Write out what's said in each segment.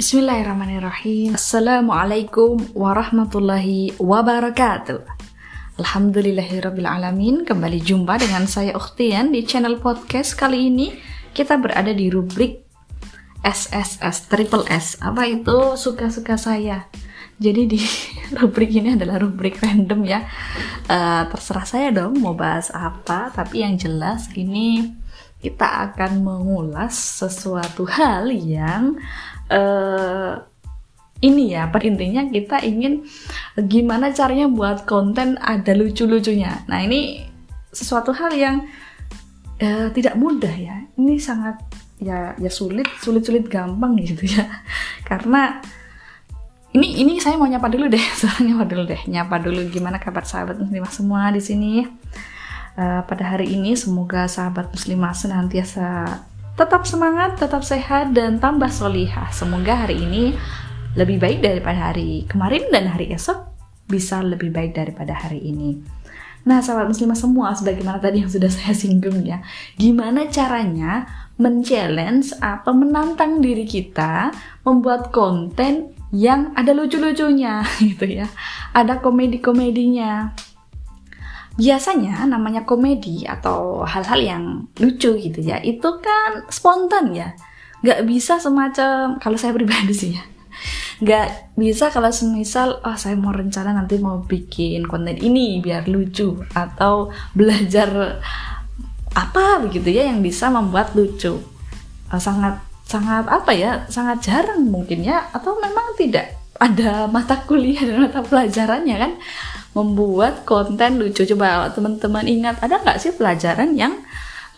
Bismillahirrahmanirrahim. Assalamualaikum warahmatullahi wabarakatuh. Alhamdulillahirrabbilalamin Kembali jumpa dengan saya Ukhtian di channel podcast Kali ini. Kita berada di rubrik SSS, triple S. Apa itu? Suka-suka saya. Jadi di rubrik ini adalah rubrik random ya. Uh, Terserah saya dong mau bahas apa Tapi yang jelas ini kita akan mengulas sesuatu hal yang uh, ini ya, pada intinya kita ingin gimana caranya buat konten ada lucu-lucunya. Nah ini sesuatu hal yang uh, tidak mudah ya. Ini sangat ya ya sulit, sulit-sulit gampang gitu ya. Karena ini ini saya mau nyapa dulu deh, sekarang nyapa dulu deh, nyapa dulu gimana kabar sahabat muslimah semua di sini. Uh, pada hari ini semoga sahabat muslimah senantiasa Tetap semangat, tetap sehat, dan tambah solihah. Semoga hari ini lebih baik daripada hari kemarin dan hari esok bisa lebih baik daripada hari ini. Nah, sahabat muslimah semua, sebagaimana tadi yang sudah saya singgung ya, gimana caranya men-challenge atau menantang diri kita membuat konten yang ada lucu-lucunya gitu ya. Ada komedi-komedinya biasanya namanya komedi atau hal-hal yang lucu gitu ya itu kan spontan ya. Nggak bisa semacam kalau saya pribadi sih ya nggak bisa kalau semisal oh saya mau rencana nanti mau bikin konten ini biar lucu atau belajar apa begitu ya yang bisa membuat lucu. Uh, sangat sangat apa ya sangat jarang mungkin ya atau memang tidak ada mata kuliah dan mata pelajarannya kan membuat konten lucu. Coba teman-teman ingat ada nggak sih pelajaran yang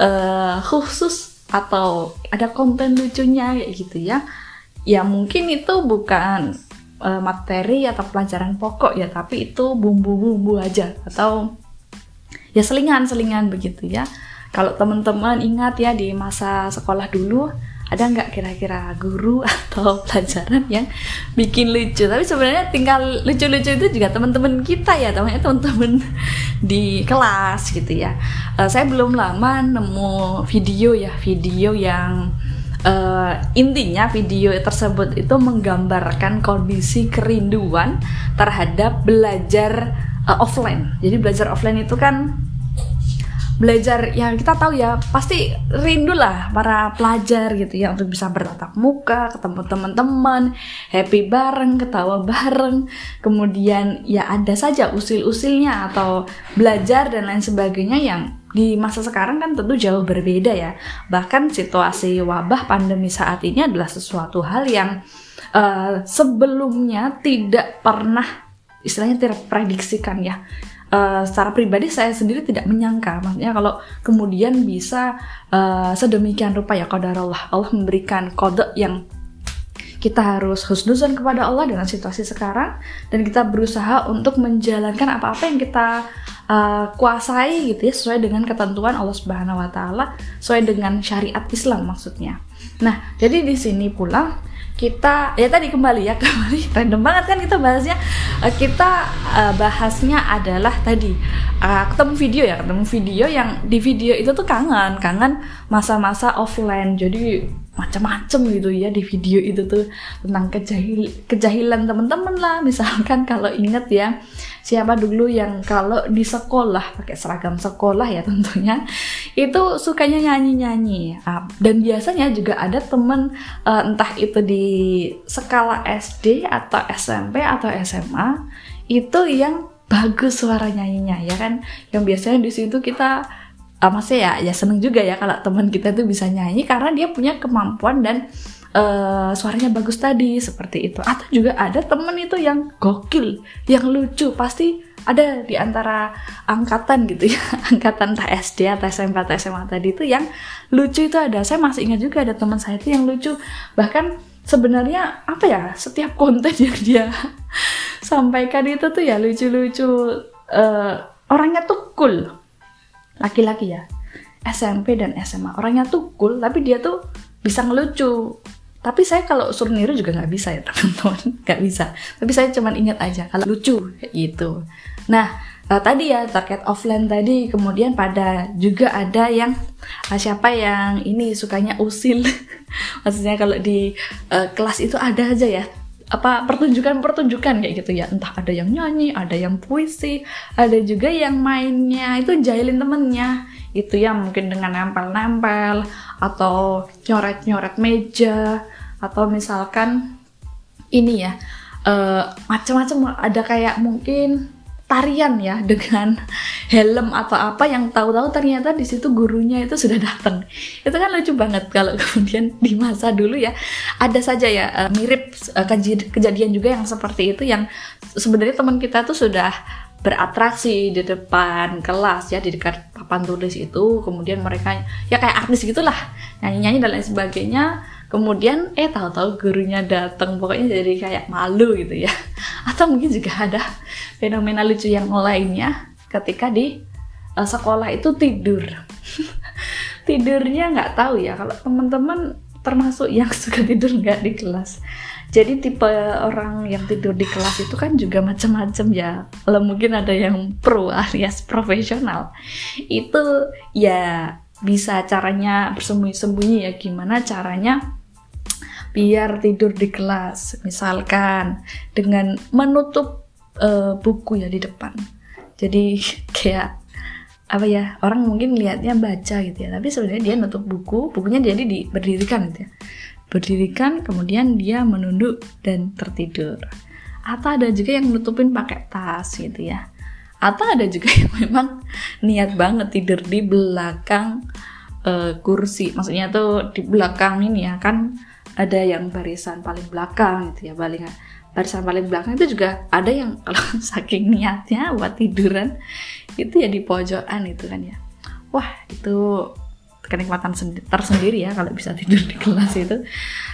uh, khusus atau ada konten lucunya kayak gitu ya? Ya mungkin itu bukan uh, materi atau pelajaran pokok ya tapi itu bumbu-bumbu aja atau ya selingan-selingan begitu ya. Kalau teman-teman ingat ya di masa sekolah dulu ada nggak kira-kira guru atau pelajaran yang bikin lucu? Tapi sebenarnya tinggal lucu-lucu itu juga teman-teman kita ya temannya teman-teman di kelas gitu ya. Uh, saya belum lama nemu video ya video yang uh, intinya video tersebut itu menggambarkan kondisi kerinduan terhadap belajar uh, offline. Jadi belajar offline itu kan belajar yang kita tahu ya pasti rindu lah para pelajar gitu ya untuk bisa bertatap muka ketemu teman-teman happy bareng ketawa bareng. Kemudian ya ada saja usil-usilnya atau belajar dan lain sebagainya yang di masa sekarang kan tentu jauh berbeda ya. Bahkan situasi wabah pandemi saat ini adalah sesuatu hal yang uh, sebelumnya tidak pernah istilahnya tidak prediksikan ya uh, secara pribadi saya sendiri tidak menyangka maksudnya kalau kemudian bisa uh, sedemikian rupa ya Allah Allah memberikan kode yang kita harus husnuzan kepada Allah dengan situasi sekarang dan kita berusaha untuk menjalankan apa-apa yang kita uh, kuasai gitu ya sesuai dengan ketentuan Allah Subhanahu wa taala, sesuai dengan syariat Islam maksudnya. Nah, jadi di sini pula kita ya tadi kembali ya kembali random banget kan kita bahasnya. Uh, kita uh, bahasnya adalah tadi uh, ketemu video ya ketemu video yang di video itu tuh kangen kangen masa-masa offline. Jadi macam-macam gitu ya di video itu tuh tentang kejahil kejahilan teman-teman lah. Misalkan kalau inget ya siapa dulu yang kalau di sekolah pakai seragam sekolah ya tentunya itu sukanya nyanyi-nyanyi. Ah, dan biasanya juga ada temen uh, entah itu di skala SD atau SMP atau SMA itu yang bagus suara nyanyinya ya kan? Yang biasanya di situ kita uh, maksudnya ya ya seneng juga ya kalau teman kita tuh bisa nyanyi karena dia punya kemampuan dan uh, suaranya bagus tadi seperti itu. Atau juga ada temen itu yang gokil yang lucu. Pasti ada di antara angkatan gitu ya angkatan entah SD atau SMP atau SMA tadi itu yang lucu itu ada. Saya masih ingat juga ada teman saya itu yang lucu. Bahkan sebenarnya apa ya setiap konten yang dia sampaikan itu tuh ya lucu-lucu uh, orangnya tuh cool. Laki-laki ya SMP dan SMA orangnya tuh cool tapi dia tuh bisa ngelucu tapi saya kalau suruh niru juga nggak bisa ya teman-teman. Nggak bisa. Tapi saya cuma ingat aja kalau lucu gitu. Nah uh, tadi ya terkait offline tadi kemudian pada juga ada yang uh, siapa yang ini sukanya usil. Maksudnya kalau di uh, kelas itu ada aja ya. Apa pertunjukan-pertunjukan kayak gitu ya. Entah ada yang nyanyi ada yang puisi ada juga yang mainnya. Itu jahilin temennya itu ya mungkin dengan nempel-nempel atau nyoret-nyoret meja atau misalkan ini ya uh, macam-macam ada kayak mungkin tarian ya dengan helm atau apa yang tahu-tahu ternyata di situ gurunya itu sudah datang. Itu kan lucu banget kalau kemudian di masa dulu ya ada saja ya uh, mirip uh, kejadian juga yang seperti itu yang sebenarnya teman kita tuh sudah beratraksi di depan kelas ya di dekat papan tulis itu kemudian mereka ya kayak artis gitulah nyanyi-nyanyi dan lain sebagainya. Kemudian eh tahu-tahu gurunya datang pokoknya jadi kayak malu gitu ya. Atau mungkin juga ada fenomena lucu yang lainnya ketika di uh, sekolah itu tidur. Tidurnya nggak tahu ya kalau teman-teman termasuk yang suka tidur nggak di kelas jadi tipe orang yang tidur di kelas itu kan juga macam-macam ya. Kalau mungkin ada yang pro alias profesional. Itu ya bisa caranya bersembunyi-sembunyi ya. Gimana caranya biar tidur di kelas? Misalkan dengan menutup uh, buku ya di depan. Jadi kayak apa ya orang mungkin lihatnya baca gitu ya. Tapi sebenarnya dia nutup buku bukunya jadi di berdirikan gitu ya berdirikan kemudian dia menunduk dan tertidur. Atau ada juga yang nutupin pakai tas gitu ya. Atau ada juga yang memang niat banget tidur di belakang uh, kursi. Maksudnya tuh di belakang ini ya kan ada yang barisan paling belakang gitu ya paling barisan paling belakang itu juga ada yang kalau saking niatnya buat tiduran itu ya di pojokan itu kan ya. Wah itu kenikmatan tersendiri ya kalau bisa tidur di kelas itu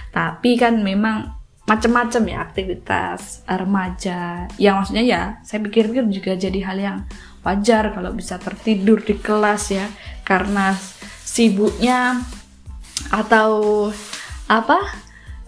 tapi kan memang macam-macam ya aktivitas remaja yang maksudnya ya saya pikir-pikir juga jadi hal yang wajar kalau bisa tertidur di kelas ya karena sibuknya atau apa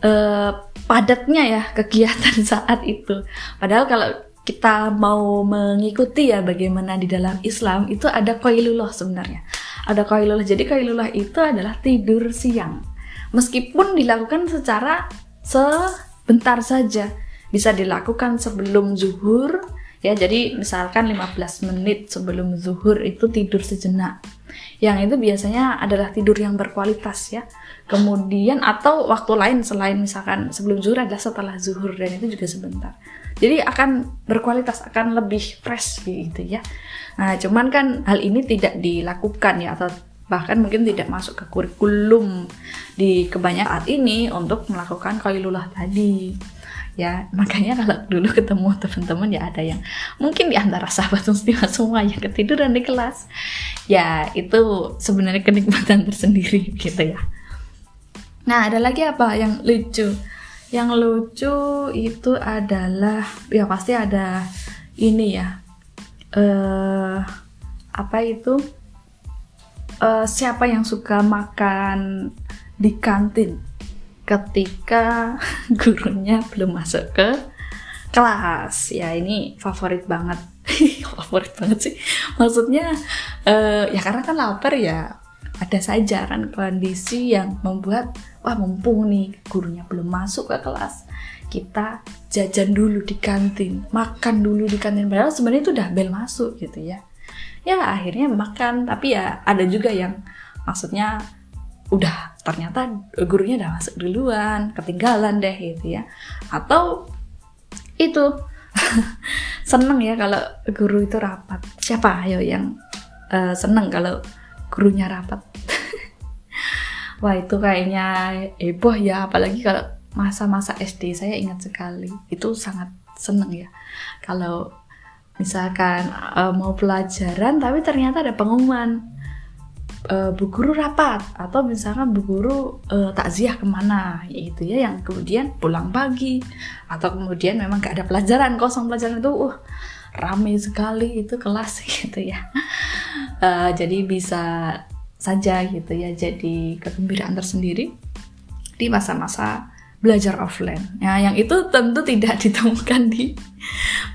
uh, padatnya ya kegiatan saat itu. Padahal kalau kita mau mengikuti ya bagaimana di dalam Islam itu ada koilullah sebenarnya. Ada koilullah. Jadi koilullah itu adalah tidur siang. Meskipun dilakukan secara sebentar saja. Bisa dilakukan sebelum zuhur ya. Jadi misalkan 15 menit sebelum zuhur itu tidur sejenak. Yang itu biasanya adalah tidur yang berkualitas ya kemudian atau waktu lain selain misalkan sebelum zuhur adalah setelah zuhur dan itu juga sebentar jadi akan berkualitas akan lebih fresh gitu ya. Nah cuman kan hal ini tidak dilakukan ya atau bahkan mungkin tidak masuk ke kurikulum di kebanyakan saat ini untuk melakukan kailulah tadi ya. Makanya kalau dulu ketemu teman-teman ya ada yang mungkin di antara sahabat muslimah semua yang ketiduran di kelas. Ya itu sebenarnya kenikmatan tersendiri gitu ya. Nah, ada lagi apa yang lucu? Yang lucu itu adalah ya pasti ada ini ya. Eh uh, apa itu? Uh, siapa yang suka makan di kantin ketika gurunya belum masuk ke kelas ya ini favorit banget favorit banget sih maksudnya uh, ya karena kan lapar ya ada saja kan kondisi yang membuat wah mumpung nih gurunya belum masuk ke kelas kita jajan dulu di kantin makan dulu di kantin. Padahal sebenarnya itu udah bel masuk gitu ya. Ya akhirnya makan. Tapi ya ada juga yang maksudnya udah ternyata gurunya udah masuk duluan ketinggalan deh gitu ya. Atau itu seneng ya kalau guru itu rapat. Siapa? Ayo yang uh, seneng kalau gurunya rapat wah itu kayaknya heboh ya apalagi kalau masa-masa SD saya ingat sekali itu sangat seneng ya. Kalau misalkan uh, mau pelajaran tapi ternyata ada pengumuman uh, bu guru rapat atau misalkan bu guru uh, takziah ke mana yaitu ya yang kemudian pulang pagi atau kemudian memang gak ada pelajaran kosong pelajaran itu uh rame sekali itu kelas gitu ya. Uh, jadi bisa saja gitu ya jadi kegembiraan tersendiri di masa-masa belajar offline. Ya, yang itu tentu tidak ditemukan di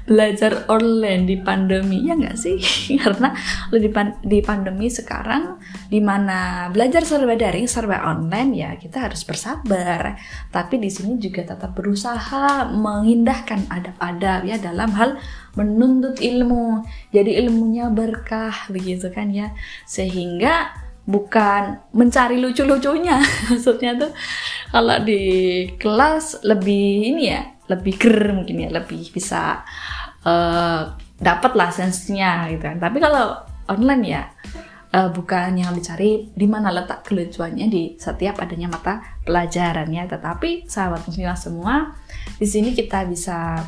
belajar online di pandemi ya nggak sih? Karena di, pan di pandemi sekarang di mana belajar serba daring, serba online ya kita harus bersabar. Tapi di sini juga tetap berusaha mengindahkan adab-adab ya dalam hal menuntut ilmu. Jadi ilmunya berkah begitu kan ya. Sehingga bukan mencari lucu-lucunya. Maksudnya tuh kalau di kelas lebih ini ya lebih ger mungkin ya lebih bisa uh, dapat lah sensenya gitu kan. Tapi kalau online ya uh, bukan yang dicari di mana letak kelucuannya di setiap adanya mata pelajarannya tetapi sahabat muslimah semua di sini kita bisa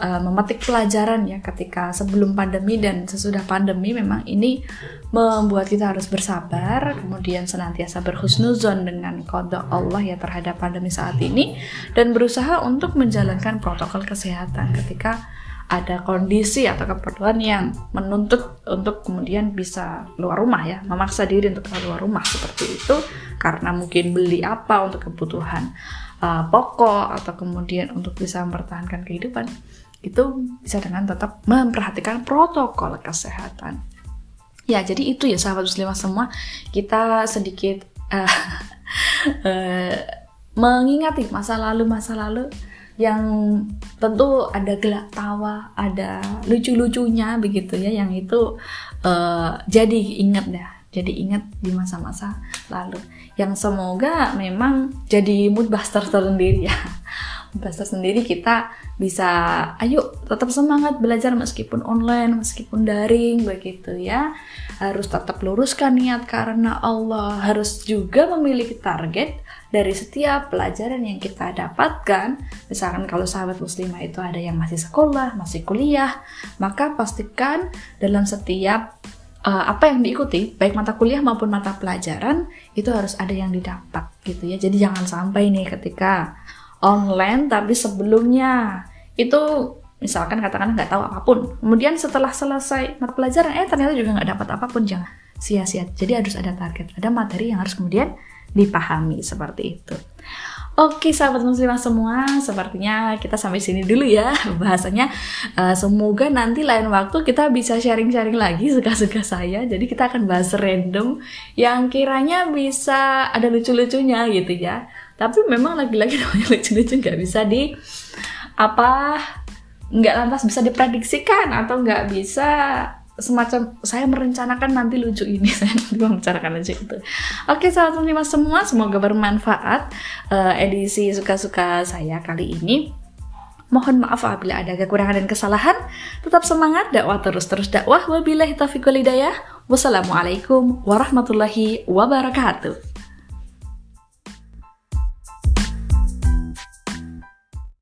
uh, memetik pelajaran ya ketika sebelum pandemi dan sesudah pandemi memang ini membuat kita harus bersabar kemudian senantiasa berhusnuzon dengan kode Allah ya terhadap pandemi saat ini dan berusaha untuk menjalankan protokol kesehatan ketika ada kondisi atau keperluan yang menuntut untuk kemudian bisa keluar rumah ya, memaksa diri untuk keluar rumah seperti itu karena mungkin beli apa untuk kebutuhan uh, pokok atau kemudian untuk bisa mempertahankan kehidupan itu bisa dengan tetap memperhatikan protokol kesehatan. Ya, jadi itu ya sahabat muslimah semua, kita sedikit uh, uh, mengingati masa lalu masa lalu yang tentu ada gelak tawa, ada lucu-lucunya begitu ya, yang itu uh, jadi ingat dah, jadi ingat di masa-masa lalu. Yang semoga memang jadi mood buster tersendiri ya bahasa sendiri kita bisa ayo tetap semangat belajar meskipun online meskipun daring begitu ya. Harus tetap luruskan niat karena Allah. Harus juga memiliki target dari setiap pelajaran yang kita dapatkan. Misalkan kalau sahabat muslimah itu ada yang masih sekolah masih kuliah maka pastikan dalam setiap uh, apa yang diikuti, baik mata kuliah maupun mata pelajaran, itu harus ada yang didapat gitu ya. Jadi jangan sampai nih ketika online tapi sebelumnya. Itu misalkan katakan nggak tahu apa pun. Kemudian setelah selesai mata pelajaran eh ternyata juga nggak dapat apa pun jangan sia-sia jadi harus ada target ada materi yang harus kemudian dipahami seperti itu. Oke sahabat muslimah semua, sepertinya kita sampai sini dulu ya bahasanya. Uh, semoga nanti lain waktu kita bisa sharing-sharing lagi suka-suka saya. Jadi kita akan bahas random yang kiranya bisa ada lucu-lucunya gitu ya tapi memang lagi-lagi namanya lucu-lucu nggak bisa di apa nggak lantas bisa diprediksikan atau nggak bisa semacam saya merencanakan nanti lucu ini saya nanti merencanakan lucu itu oke sahabat lima semua semoga bermanfaat uh, edisi suka-suka saya kali ini Mohon maaf apabila ada kekurangan dan kesalahan. Tetap semangat, dakwah terus-terus dakwah. Wabillahi taufiq Wassalamualaikum warahmatullahi wabarakatuh.